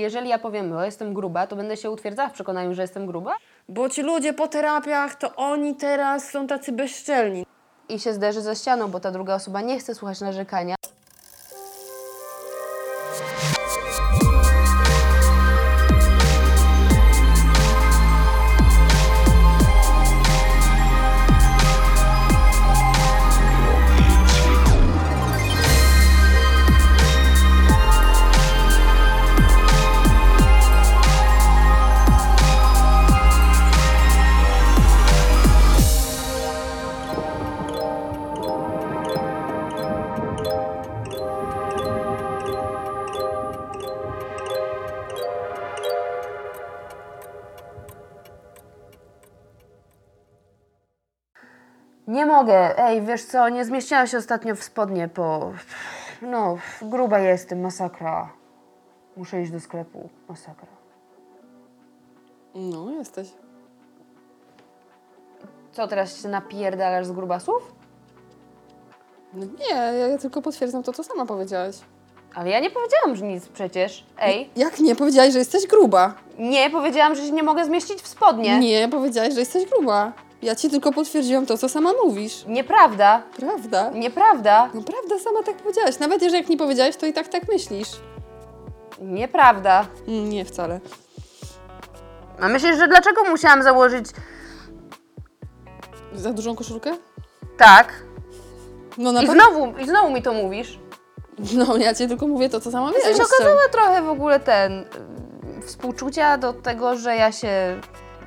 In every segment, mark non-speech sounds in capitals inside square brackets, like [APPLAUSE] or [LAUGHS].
jeżeli ja powiem, o jestem gruba, to będę się utwierdzała w przekonaniu, że jestem gruba Bo ci ludzie po terapiach, to oni teraz są tacy bezczelni. i się zderzy ze ścianą, bo ta druga osoba nie chce słuchać narzekania. Nie mogę. Ej, wiesz co, nie zmieściłam się ostatnio w spodnie, bo... No, gruba jestem, masakra. Muszę iść do sklepu, masakra. No, jesteś. Co, teraz się napierdalasz z grubasów? No nie, ja, ja tylko potwierdzam to, co sama powiedziałaś. Ale ja nie powiedziałam, że nic przecież. Ej, Jak nie? Powiedziałaś, że jesteś gruba. nie, powiedziałam, że się nie mogę zmieścić w spodnie. Nie, powiedziałaś, że jesteś gruba. Ja ci tylko potwierdziłam to, co sama mówisz. Nieprawda. Prawda? Nieprawda. No prawda, sama tak powiedziałaś. Nawet jeżeli jak nie powiedziałaś, to i tak tak myślisz. Nieprawda. Mm, Nie, wcale. A myślisz, że dlaczego musiałam założyć Za dużą koszulkę? tak? No na I pewno. znowu, I znowu mi to mówisz. No, ja ci tylko mówię to, co sama Jesteś wiesz. okazała trochę w ogóle ten... y, współczucia do tego, że ja się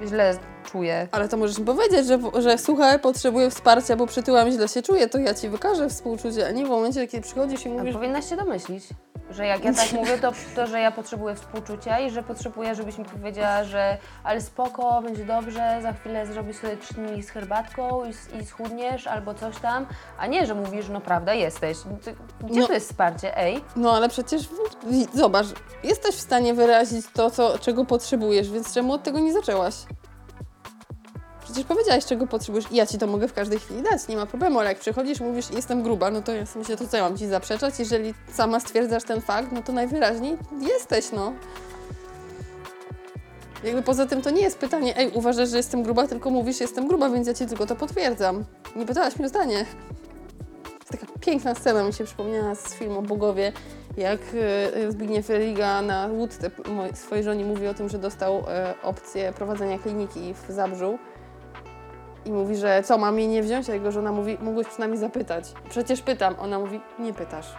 źle czuję. Ale to możesz mi powiedzieć, że, że słuchaj, potrzebuję wsparcia, bo przytyłam, źle się czuję, to ja ci wykażę współczucie, a nie w momencie, kiedy przychodzisz i A mówisz, powinnaś się domyślić, że jak ja tak [LAUGHS] mówię, to, to że ja potrzebuję współczucia i że potrzebuję, żebyś mi powiedziała, że ale spoko, będzie dobrze, za chwilę zrobisz sobie czynnik z herbatką i, i schudniesz albo coś tam, a nie, że mówisz, no prawda, jesteś. Gdzie No. to jest wsparcie? Ej, no ale przecież zobacz, jesteś w stanie wyrazić to, co, czego potrzebujesz, więc czemu od tego nie zaczęłaś? Przecież powiedziałaś, czego potrzebujesz i ja ci to mogę w każdej chwili dać, nie ma problemu, ale jak przychodzisz mówisz, jestem gruba, no to ja myślę, to co ja mam ci zaprzeczać? Jeżeli sama stwierdzasz ten fakt, no to najwyraźniej jesteś, no. Jakby poza tym to nie jest pytanie, ej, uważasz, że jestem gruba, tylko mówisz, jestem gruba, więc ja ci tylko to potwierdzam. Nie pytałaś mnie o zdanie. Taka piękna scena, mi się przypomniała z filmu Bogowie, jak e, Zbigniew Religa na łódce swojej żonie mówi o tym, że dostał e, opcję prowadzenia kliniki w Zabrzu. I mówi, że co, mam jej nie wziąć? A jego żona mówi, mogłeś przynajmniej zapytać. Przecież pytam. Ona mówi, nie pytasz.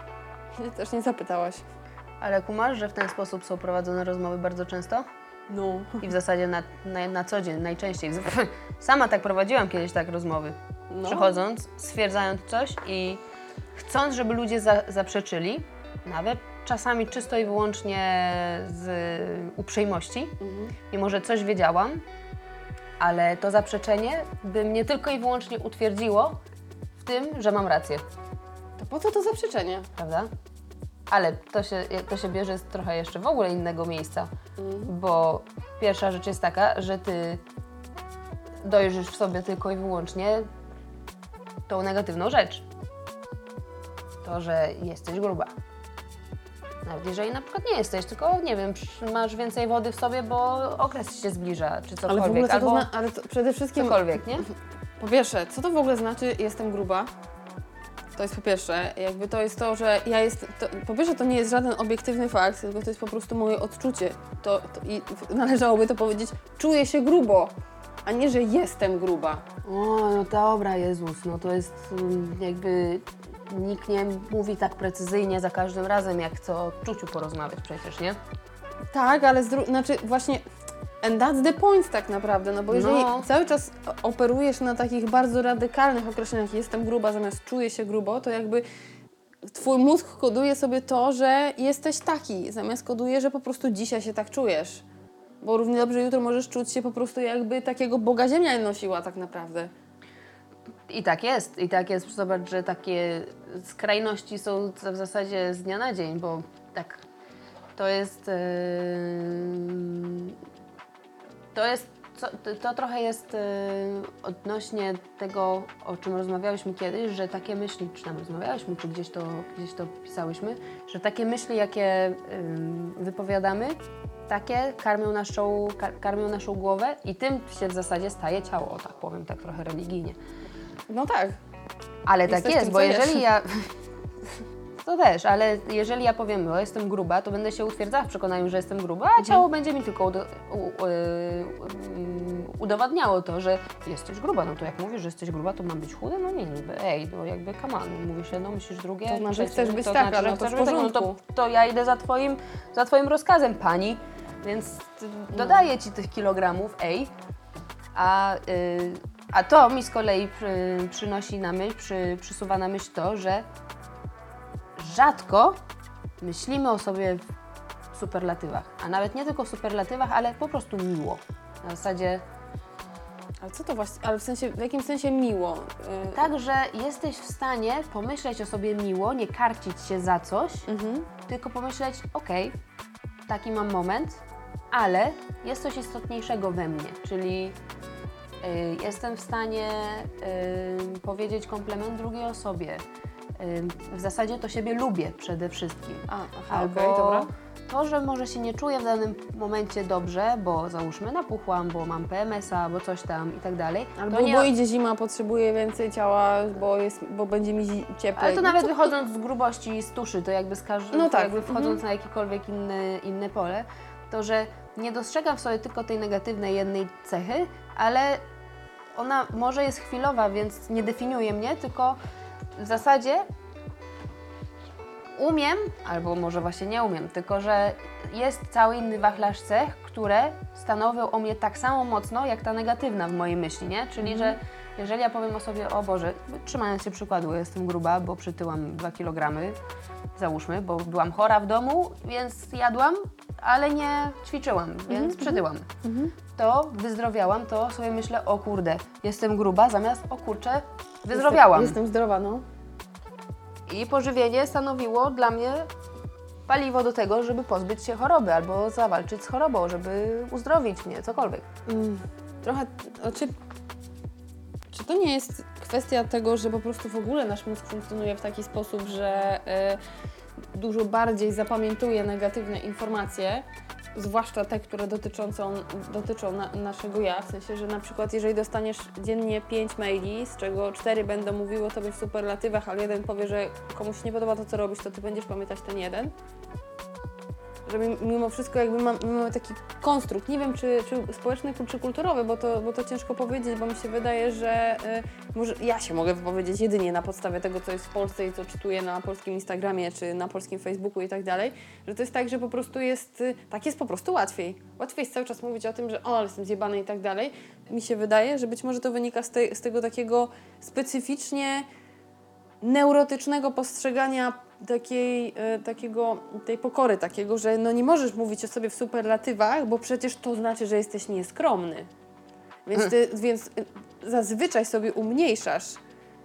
Ty też nie zapytałaś. ale kumasz, że w ten sposób są prowadzone rozmowy bardzo często? No. I w zasadzie na, na, na co dzień, najczęściej. [LAUGHS] Sama tak prowadziłam kiedyś tak rozmowy. no. Przychodząc, stwierdzając coś i chcąc, żeby ludzie za, zaprzeczyli, nawet czasami czysto i wyłącznie z uprzejmości, Mhm. mimo że coś wiedziałam, ale to zaprzeczenie by mnie tylko i wyłącznie utwierdziło w tym, że mam rację, To po co to zaprzeczenie? prawda? Ale to się, to się bierze z trochę jeszcze w ogóle innego miejsca, Mhm. bo pierwsza rzecz jest taka, że ty dojrzysz w sobie tylko i wyłącznie tą negatywną rzecz. To, że jesteś gruba. Nawet jeżeli na przykład nie jesteś, tylko nie wiem, masz więcej wody w sobie, bo okres się zbliża, czy cokolwiek, Ale w ogóle co to albo zna- ale to przede wszystkim cokolwiek, nie? Po pierwsze, co to w ogóle znaczy jestem gruba? To jest po pierwsze, jakby to jest to, że ja jest. To, po pierwsze, to nie jest żaden obiektywny fakt, tylko to jest po prostu moje odczucie. To, to, I należałoby to powiedzieć, czuję się grubo, a nie, że jestem gruba. O, no dobra, Jezus, no to jest mm, jakby nikt nie mówi tak precyzyjnie za każdym razem, jak chce o odczuciu porozmawiać przecież, nie? Tak, ale z dru- znaczy właśnie. And that's the point tak naprawdę, no bo jeżeli No. cały czas operujesz na takich bardzo radykalnych określeniach jestem gruba zamiast czuję się grubo, to jakby twój mózg koduje sobie to, że jesteś taki, zamiast koduje, że po prostu dzisiaj się tak czujesz. Bo równie dobrze jutro możesz czuć się po prostu jakby takiego Boga Ziemia nosiła tak naprawdę. I tak jest, i tak jest. Zobacz, że takie skrajności są w zasadzie z dnia na dzień, bo tak, to jest. Yy, to jest to, to trochę jest y, odnośnie tego, o czym rozmawiałyśmy kiedyś, że takie myśli, czy tam rozmawiałyśmy, czy gdzieś to, gdzieś to pisałyśmy, że takie myśli, jakie ym, wypowiadamy, takie karmią naszą, kar, karmią naszą głowę i tym się w zasadzie staje ciało, o tak powiem, tak trochę religijnie. No tak. Ale tak jest, tym, bo jeżeli jesz. ja. [LAUGHS] To też, ale jeżeli ja powiem, bo jestem gruba, to będę się utwierdzała w przekonaniu, że jestem gruba, Mhm. a ciało będzie mi tylko udo- u, u, um, udowadniało to, że jesteś gruba. No to jak mówisz, że jesteś gruba, to mam być chudy? No nie, niby, ej, no jakby on, mówisz jedno, myślisz drugie. To znaczy, trzecie, chcesz być to taka, znaczy, że no to chcesz w być taka, no to, porządku. to ja idę za twoim, za twoim rozkazem, pani, więc y, No. dodaję ci tych kilogramów, ej, a, y, a to mi z kolei przy, przynosi na myśl, przy, przysuwa na myśl to, że rzadko myślimy o sobie w superlatywach. A nawet nie tylko w superlatywach, ale po prostu miło. Na zasadzie Ale co to właśnie, ale w sensie, w jakim sensie miło? Y, tak, że jesteś w stanie pomyśleć o sobie miło, nie karcić się za coś, Mhm. tylko pomyśleć, okej, taki mam moment, ale jest coś istotniejszego we mnie, czyli jestem w stanie y, powiedzieć komplement drugiej osobie. Y, w zasadzie to siebie lubię przede wszystkim. A, aha, Albo okej, dobra. to, że może się nie czuję w danym momencie dobrze, bo załóżmy napuchłam, bo mam PMS-a, bo coś tam i tak dalej. Albo to nie, bo idzie zima, potrzebuję więcej ciała, bo, jest, bo będzie mi cieplej. ale to No nawet wychodząc z grubości i z tuszy, to jakby z każdym, No tak, jakby wchodząc mhm. na jakiekolwiek inny, inne pole, to że nie dostrzegam w sobie tylko tej negatywnej jednej cechy, ale ona może jest chwilowa, więc nie definiuje mnie, tylko w zasadzie umiem, albo może właśnie nie umiem, tylko że jest cały inny wachlarz cech, które stanowią o mnie tak samo mocno, jak ta negatywna w mojej myśli, nie? Czyli, że jeżeli ja powiem o sobie, o Boże, trzymając się przykładu, jestem gruba, bo przytyłam 2 kg, załóżmy, bo byłam chora w domu, więc jadłam, ale nie ćwiczyłam, więc przytyłam. To wyzdrowiałam, to sobie myślę, o kurde, jestem gruba, zamiast o kurczę, wyzdrowiałam. Jestem, jestem zdrowa, no. I pożywienie stanowiło dla mnie paliwo do tego, żeby pozbyć się choroby albo zawalczyć z chorobą, żeby uzdrowić mnie, cokolwiek. Mm, trochę, a czy, to nie jest kwestia tego, że po prostu w ogóle nasz mózg funkcjonuje w taki sposób, że y, dużo bardziej zapamiętuje negatywne informacje, zwłaszcza te, które dotyczącą, dotyczą na, naszego ja, w sensie, że na przykład jeżeli dostaniesz dziennie 5 maili, z czego 4 będą mówiły o tobie w superlatywach, ale jeden powie, że komuś nie podoba to, co robisz, to ty będziesz pamiętać ten jeden że mi- mimo wszystko jakby mam, mamy taki konstrukt, nie wiem czy, czy społeczny, czy kulturowy, bo to, bo to ciężko powiedzieć, bo mi się wydaje, że y, może ja się mogę wypowiedzieć jedynie na podstawie tego, co jest w Polsce i co czytuję na polskim Instagramie, czy na polskim Facebooku i tak dalej, że to jest tak, że po prostu jest, y, tak jest po prostu łatwiej. Łatwiej jest cały czas mówić o tym, że o, ale jestem zjebany i tak dalej. Mi się wydaje, że być może to wynika z, tej, z tego takiego specyficznie neurotycznego postrzegania takiej, e, takiego, tej pokory takiego, że no nie możesz mówić o sobie w superlatywach, bo przecież to znaczy, że jesteś nieskromny. Więc, ty, więc e, zazwyczaj sobie umniejszasz.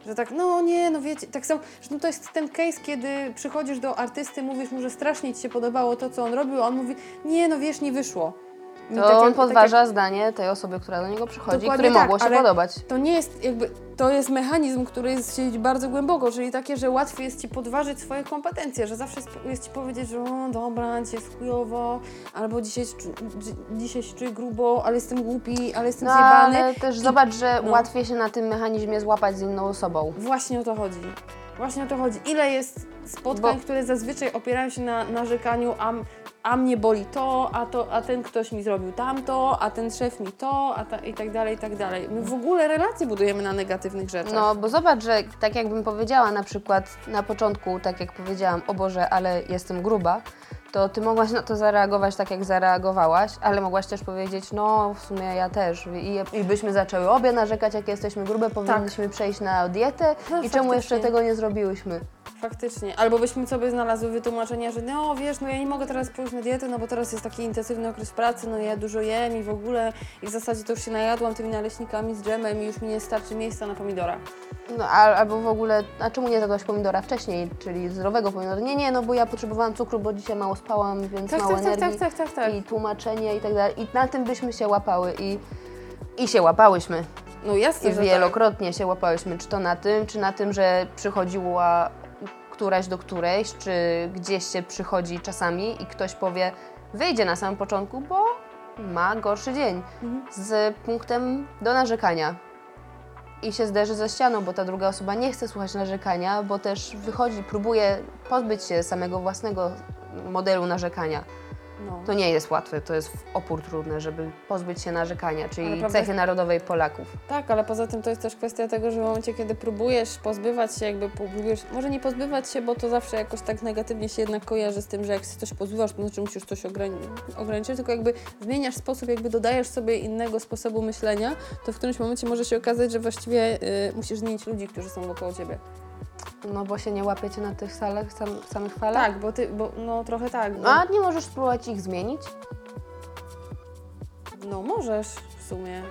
Że tak, no nie, no wiecie, tak samo, że no to jest ten case, kiedy przychodzisz do artysty, mówisz mu, że strasznie ci się podobało to, co on robił, a on mówi, nie, no wiesz, nie wyszło. I To tak jak- on tak jak- podważa zdanie tej osoby, która do niego przychodzi, Dokładnie której tak, mogło się podobać. To nie jest jakby, to jest mechanizm, który jest siedzi bardzo głęboko, czyli takie, że łatwiej jest Ci podważyć swoje kompetencje, że zawsze jest, Ci powiedzieć, że o, dobra, dzisiaj jest chujowo, albo dzisiaj, dzisiaj się czuję grubo, ale jestem głupi, ale jestem No zjebany. ale też zobacz, że no. łatwiej się na tym mechanizmie złapać z inną osobą. Właśnie o to chodzi. Właśnie o to chodzi. Ile jest spotkań, Bo- które zazwyczaj opierają się na narzekaniu, a, a mnie boli to, a, to, a ten ktoś mi zrobił tamto, a ten szef mi to, a ta, i tak dalej, i tak dalej. My w ogóle relacje budujemy na negatywnych rzeczach. No, bo zobacz, że tak jakbym powiedziała na przykład na początku, tak jak powiedziałam, o Boże, ale jestem gruba, to ty mogłaś na to zareagować tak, jak zareagowałaś, ale mogłaś też powiedzieć, no w sumie ja też. I, i byśmy zaczęły obie narzekać, jak jesteśmy grube, powinniśmy przejść na dietę Tak. No, i czemu jeszcze faktycznie. tego nie zrobiliśmy. Faktycznie. Albo byśmy sobie znalazły wytłumaczenie, że no wiesz, no ja nie mogę teraz pójść na dietę, no bo teraz jest taki intensywny okres pracy, no ja dużo jem i w ogóle i w zasadzie to już się najadłam tymi naleśnikami z dżemem i już mi nie starczy miejsca na pomidora. No al, albo w ogóle, a czemu nie zjadłaś pomidora wcześniej, czyli zdrowego pomidora? Nie, nie, no bo ja potrzebowałam cukru, bo dzisiaj mało spałam, więc Tak, mało tak, tak, energii. tak, tak, tak, tak. I tłumaczenie i tak dalej. I na tym byśmy się łapały. I I się łapałyśmy. No jasne, I że tak. wielokrotnie się łapałyśmy, czy to na tym, czy na tym, że przychodziła któraś do którejś, czy gdzieś się przychodzi czasami i ktoś powie, wyjdzie na samym początku, bo ma gorszy dzień, z punktem do narzekania. I się zderzy ze ścianą, bo ta druga osoba nie chce słuchać narzekania, bo też wychodzi, próbuje pozbyć się samego własnego modelu narzekania. No. To nie jest łatwe, to jest opór trudny, żeby pozbyć się narzekania, czyli prawda cechy narodowej Polaków. Tak, ale poza tym to jest też kwestia tego, że w momencie, kiedy próbujesz pozbywać się, jakby próbujesz, może nie pozbywać się, bo to zawsze jakoś tak negatywnie się jednak kojarzy z tym, że jak się coś pozbywasz, to znaczy musisz coś ograni- ograniczyć, tylko jakby zmieniasz sposób, jakby dodajesz sobie innego sposobu myślenia, to w którymś momencie może się okazać, że właściwie y, musisz zmienić ludzi, którzy są wokoło ciebie. No bo się nie łapiecie na tych salach, sam, samych falach? Tak, bo ty, bo no trochę tak. Bo, No, a nie możesz spróbować ich zmienić? no możesz w sumie.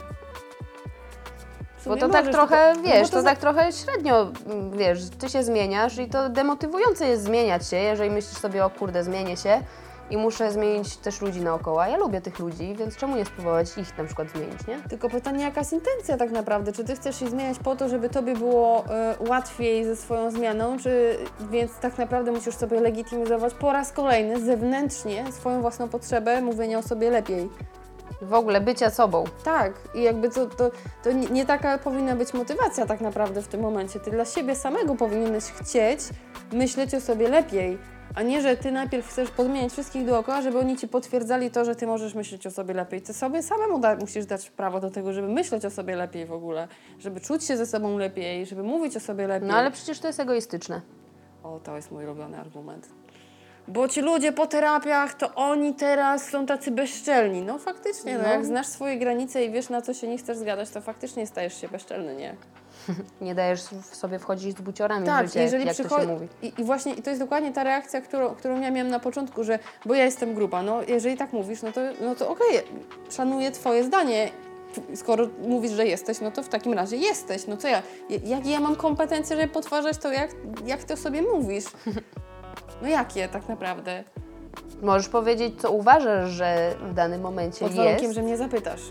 W Bo to tak trochę, no wiesz, bo to, za- tak trochę średnio, wiesz, ty się zmieniasz i to demotywujące jest zmieniać się, jeżeli myślisz sobie, o kurde, zmienię się i muszę zmienić też ludzi naokoło. Ja lubię tych ludzi, więc czemu nie spróbować ich na przykład zmienić, nie? Tylko pytanie, jaka jest intencja tak naprawdę? Czy ty chcesz się zmieniać po to, żeby tobie było e, łatwiej ze swoją zmianą, czy więc tak naprawdę musisz sobie legitymizować po raz kolejny zewnętrznie swoją własną potrzebę mówienia o sobie lepiej? W ogóle bycia sobą. Tak, i jakby to, to, to nie, nie taka powinna być motywacja tak naprawdę w tym momencie. Ty dla siebie samego powinieneś chcieć myśleć o sobie lepiej, a nie, że ty najpierw chcesz podmieniać wszystkich dookoła, żeby oni ci potwierdzali to, że ty możesz myśleć o sobie lepiej. Ty sobie samemu da, musisz dać prawo do tego, żeby myśleć o sobie lepiej w ogóle, żeby czuć się ze sobą lepiej, żeby mówić o sobie lepiej. No ale przecież to jest egoistyczne. O, to jest mój ulubiony argument. Bo ci ludzie po terapiach, to oni teraz są tacy bezczelni. No faktycznie, no. No. jak znasz swoje granice i wiesz, na co się nie chcesz zgadać, to faktycznie stajesz się bezczelny, nie? [LAUGHS] Nie dajesz w sobie wchodzić z buciorami w Tak, życie, jeżeli jak to się przychodzi. mówi. I, I właśnie i to jest dokładnie ta reakcja, którą, którą ja miałam na początku, że bo ja jestem gruba. No jeżeli tak mówisz, no to, no to okej, szanuję Twoje zdanie. Skoro mówisz, że jesteś, no to w takim razie jesteś. No co ja, jakie ja mam kompetencje, żeby potwarzać to, jak, jak Ty o sobie mówisz? [LAUGHS] No jakie tak naprawdę? Możesz powiedzieć, co uważasz, że w danym momencie Pod warunkiem, jest. że mnie zapytasz.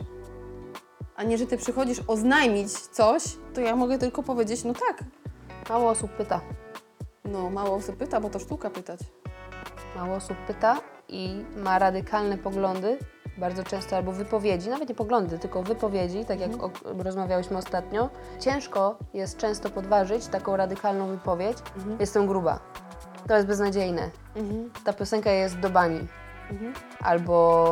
A nie, że Ty przychodzisz oznajmić coś, to ja mogę tylko powiedzieć, no tak. Mało osób pyta. No mało osób pyta, bo to sztuka pytać. Mało osób pyta i ma radykalne poglądy, bardzo często albo wypowiedzi, nawet nie poglądy, tylko wypowiedzi, tak jak Mhm. o, rozmawiałyśmy ostatnio. Ciężko jest często podważyć taką radykalną wypowiedź. Mhm. Jestem gruba. To jest beznadziejne. Mhm. Ta piosenka jest do bani. Mhm. Albo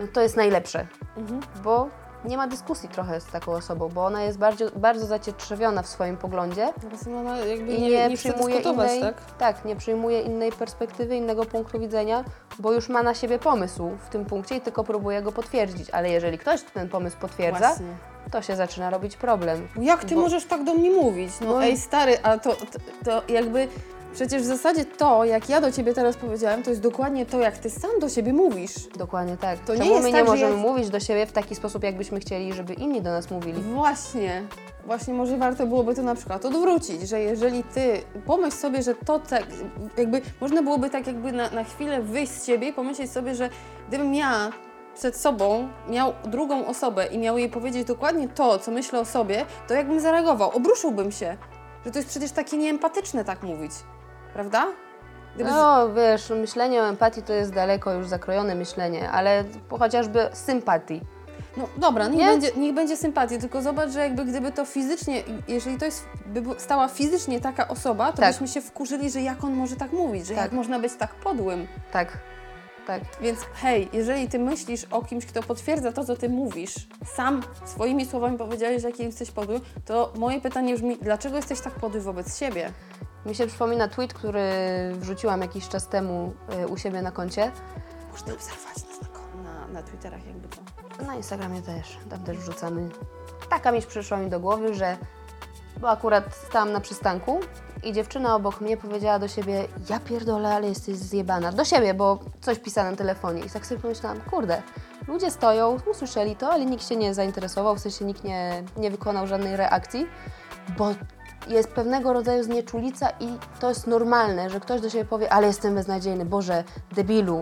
no, to jest najlepsze, Mhm. bo nie ma dyskusji trochę z taką osobą, bo ona jest bardzo, bardzo zacietrzewiona w swoim poglądzie Po prostu ona jakby i nie, nie, nie przyjmuje innej, tak? nie przyjmuje innej perspektywy, innego punktu widzenia, bo już ma na siebie pomysł w tym punkcie i tylko próbuje go potwierdzić. Ale jeżeli ktoś ten pomysł potwierdza, Właśnie. to się zaczyna robić problem. Jak ty Bo- możesz tak do mnie mówić? No, No ej stary, a to, to, to jakby przecież w zasadzie to, jak ja do ciebie teraz powiedziałem, to jest dokładnie to, jak ty sam do siebie mówisz. Dokładnie tak. To nie Czemu jest my tak, nie że możemy ja- mówić do siebie w taki sposób, jakbyśmy chcieli, żeby inni do nas mówili? Właśnie. Właśnie może warto byłoby to na przykład odwrócić, że jeżeli ty pomyśl sobie, że to tak, jakby można byłoby tak jakby na, na chwilę wyjść z siebie i pomyśleć sobie, że gdybym ja przed sobą miał drugą osobę i miał jej powiedzieć dokładnie to, co myślę o sobie, to jakbym zareagował, obruszyłbym się. Że to jest przecież takie nieempatyczne tak mówić. Prawda? Gdyby No, wiesz, myślenie o empatii to jest daleko już zakrojone myślenie, ale chociażby sympatii. No dobra, niech Nie? będzie, niech będzie sympatii, tylko zobacz, że jakby gdyby to fizycznie, jeżeli to jest, by stała fizycznie taka osoba, to Tak. byśmy się wkurzyli, że jak on może tak mówić, że Tak. jak można być tak podłym. Tak, tak. Więc hej, jeżeli ty myślisz o kimś, kto potwierdza to, co ty mówisz, sam swoimi słowami powiedziałeś, że jaki jesteś podły, to moje pytanie brzmi, dlaczego jesteś tak podły wobec siebie? Mi się przypomina tweet, który wrzuciłam jakiś czas temu y, u siebie na koncie. Można obserwować nas na, kon- na, na Twitterach jakby co. Na Instagramie też, tam też wrzucamy. Taka myśl przyszła mi do głowy, że bo akurat stałam na przystanku i dziewczyna obok mnie powiedziała do siebie, ja pierdolę, ale jesteś zjebana. Do siebie, bo coś pisała na telefonie. I tak sobie pomyślałam, kurde, ludzie stoją, usłyszeli to, ale nikt się nie zainteresował, w sensie nikt nie, nie wykonał żadnej reakcji, bo jest pewnego rodzaju znieczulica i to jest normalne, że ktoś do siebie powie, ale jestem beznadziejny, Boże, debilu,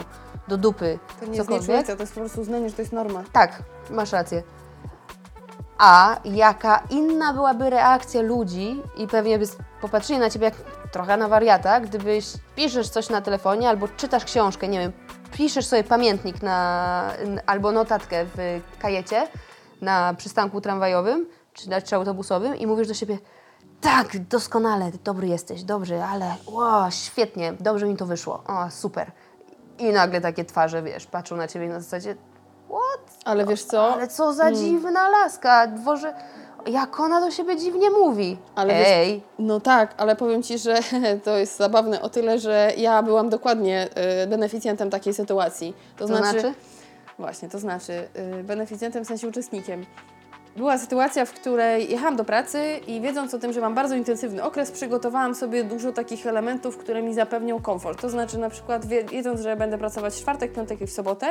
do dupy, To nie jest cokolwiek. nieczulica, to jest po prostu uznanie, że to jest norma. Tak, masz rację. A jaka inna byłaby reakcja ludzi i pewnie by popatrzyli na ciebie jak trochę na wariata, gdybyś piszesz coś na telefonie albo czytasz książkę, nie wiem, piszesz sobie pamiętnik na, n- albo notatkę w kajecie na przystanku tramwajowym czy, czy autobusowym i mówisz do siebie tak, doskonale, dobry jesteś, dobry, ale o, świetnie, dobrze mi to wyszło, o, super. I nagle takie twarze, wiesz, patrzą na ciebie na zasadzie what? Ale wiesz co? Ale co za dziwna laska, dworze... Jak ona do siebie dziwnie mówi. Ale wiesz- Ej, No tak, ale powiem Ci, że [LAUGHS] to jest zabawne o tyle, że ja byłam dokładnie y, beneficjentem takiej sytuacji. To, to znaczy? Właśnie, to znaczy y, beneficjentem w sensie uczestnikiem. Była sytuacja, w której jechałam do pracy i wiedząc o tym, że mam bardzo intensywny okres, przygotowałam sobie dużo takich elementów, które mi zapewnią komfort. To znaczy na przykład wie- wiedząc, że będę pracować w czwartek, piątek i w sobotę,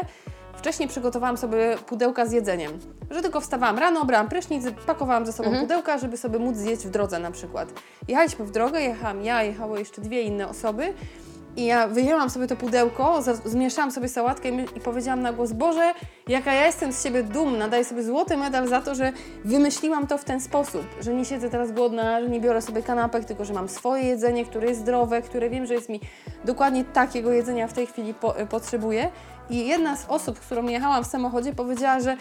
wcześniej przygotowałam sobie pudełka z jedzeniem. Że tylko wstawałam rano, brałam prysznic, pakowałam ze sobą pudełka, żeby sobie móc zjeść w drodze na przykład. Jechaliśmy w drogę, jechałam ja, jechały jeszcze dwie inne osoby i ja wyjęłam sobie to pudełko, za- zmieszałam sobie sałatkę i, powiedziałam na głos, Boże, jaka ja jestem z siebie dumna, daję sobie złoty medal za to, że wymyśliłam to w ten sposób, że nie siedzę teraz głodna, że nie biorę sobie kanapek, tylko że mam swoje jedzenie, które jest zdrowe, które wiem, że jest mi dokładnie takiego jedzenia w tej chwili po, potrzebuję. I jedna z osób, z którą jechałam w samochodzie powiedziała, że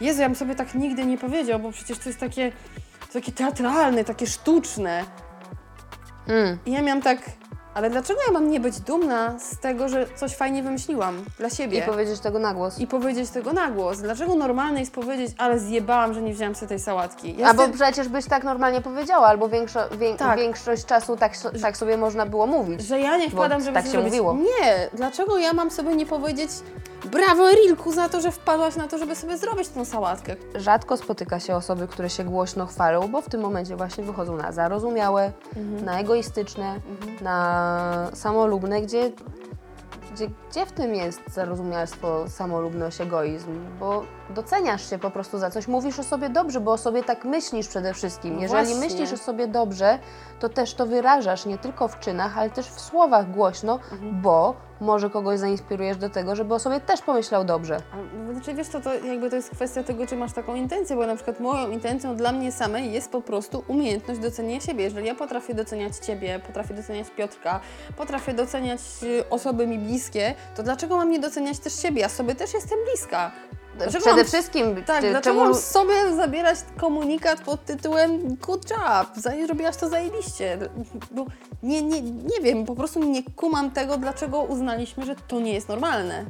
Jezu, ja bym sobie tak nigdy nie powiedział, bo przecież to jest takie, takie teatralne, takie sztuczne. mm, I ja miałam tak, ale dlaczego ja mam nie być dumna z tego, że coś fajnie wymyśliłam dla siebie? i powiedzieć tego na głos. I powiedzieć tego na głos. Dlaczego normalne jest powiedzieć, ale zjebałam, że nie wzięłam sobie tej sałatki? Ja Albo przecież byś tak normalnie powiedziała, albo większo, wię, Tak. większość czasu tak, tak sobie można było mówić. Że ja nie wpadam, żeby tak się zrobić... mówiło. Nie, dlaczego ja mam sobie nie powiedzieć brawo Erilku za to, że wpadłaś na to, żeby sobie zrobić tą sałatkę? Rzadko spotyka się osoby, które się głośno chwalą, bo w tym momencie właśnie wychodzą na zarozumiałe, Mhm. na egoistyczne, na samolubne, gdzie, gdzie, gdzie w tym jest zarozumialstwo, samolubność, egoizm? Bo doceniasz się po prostu za coś, mówisz o sobie dobrze, bo o sobie tak myślisz przede wszystkim. No Jeżeli właśnie. myślisz o sobie dobrze, to też to wyrażasz nie tylko w czynach, ale też w słowach głośno, Mhm. bo może kogoś zainspirujesz do tego, żeby o sobie też pomyślał dobrze. A, Znaczy wiesz co, to jakby to jest kwestia tego, czy masz taką intencję, bo na przykład moją intencją dla mnie samej jest po prostu umiejętność doceniania siebie. Jeżeli ja potrafię doceniać Ciebie, potrafię doceniać Piotrka, potrafię doceniać y, osoby mi bliskie, to dlaczego mam nie doceniać też siebie? Ja sobie też jestem bliska. Dlaczego Przede mam- wszystkim, Tak, ty- dlaczego czemu mam sobie zabierać komunikat pod tytułem good job, zrobiłaś to zajebiście? Bo nie, nie, nie wiem, po prostu nie kumam tego, dlaczego uznaliśmy, że to nie jest normalne.